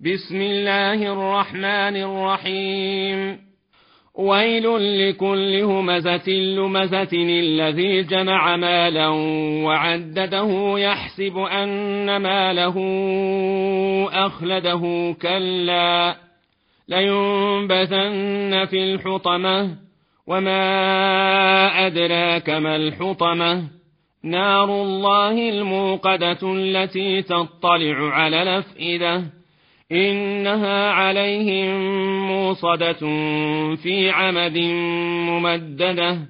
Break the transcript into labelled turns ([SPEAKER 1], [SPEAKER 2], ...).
[SPEAKER 1] بسم الله الرحمن الرحيم. ويل لكل همزة لمزة الذي جمع مالا وعدده يحسب أن ماله أخلده كلا. لينبذن في الحطمة وما أدراك ما الحطمة. نار الله الموقدة التي تطلع على الأفئدة. إنها عليهم موصدة في عمد ممددة.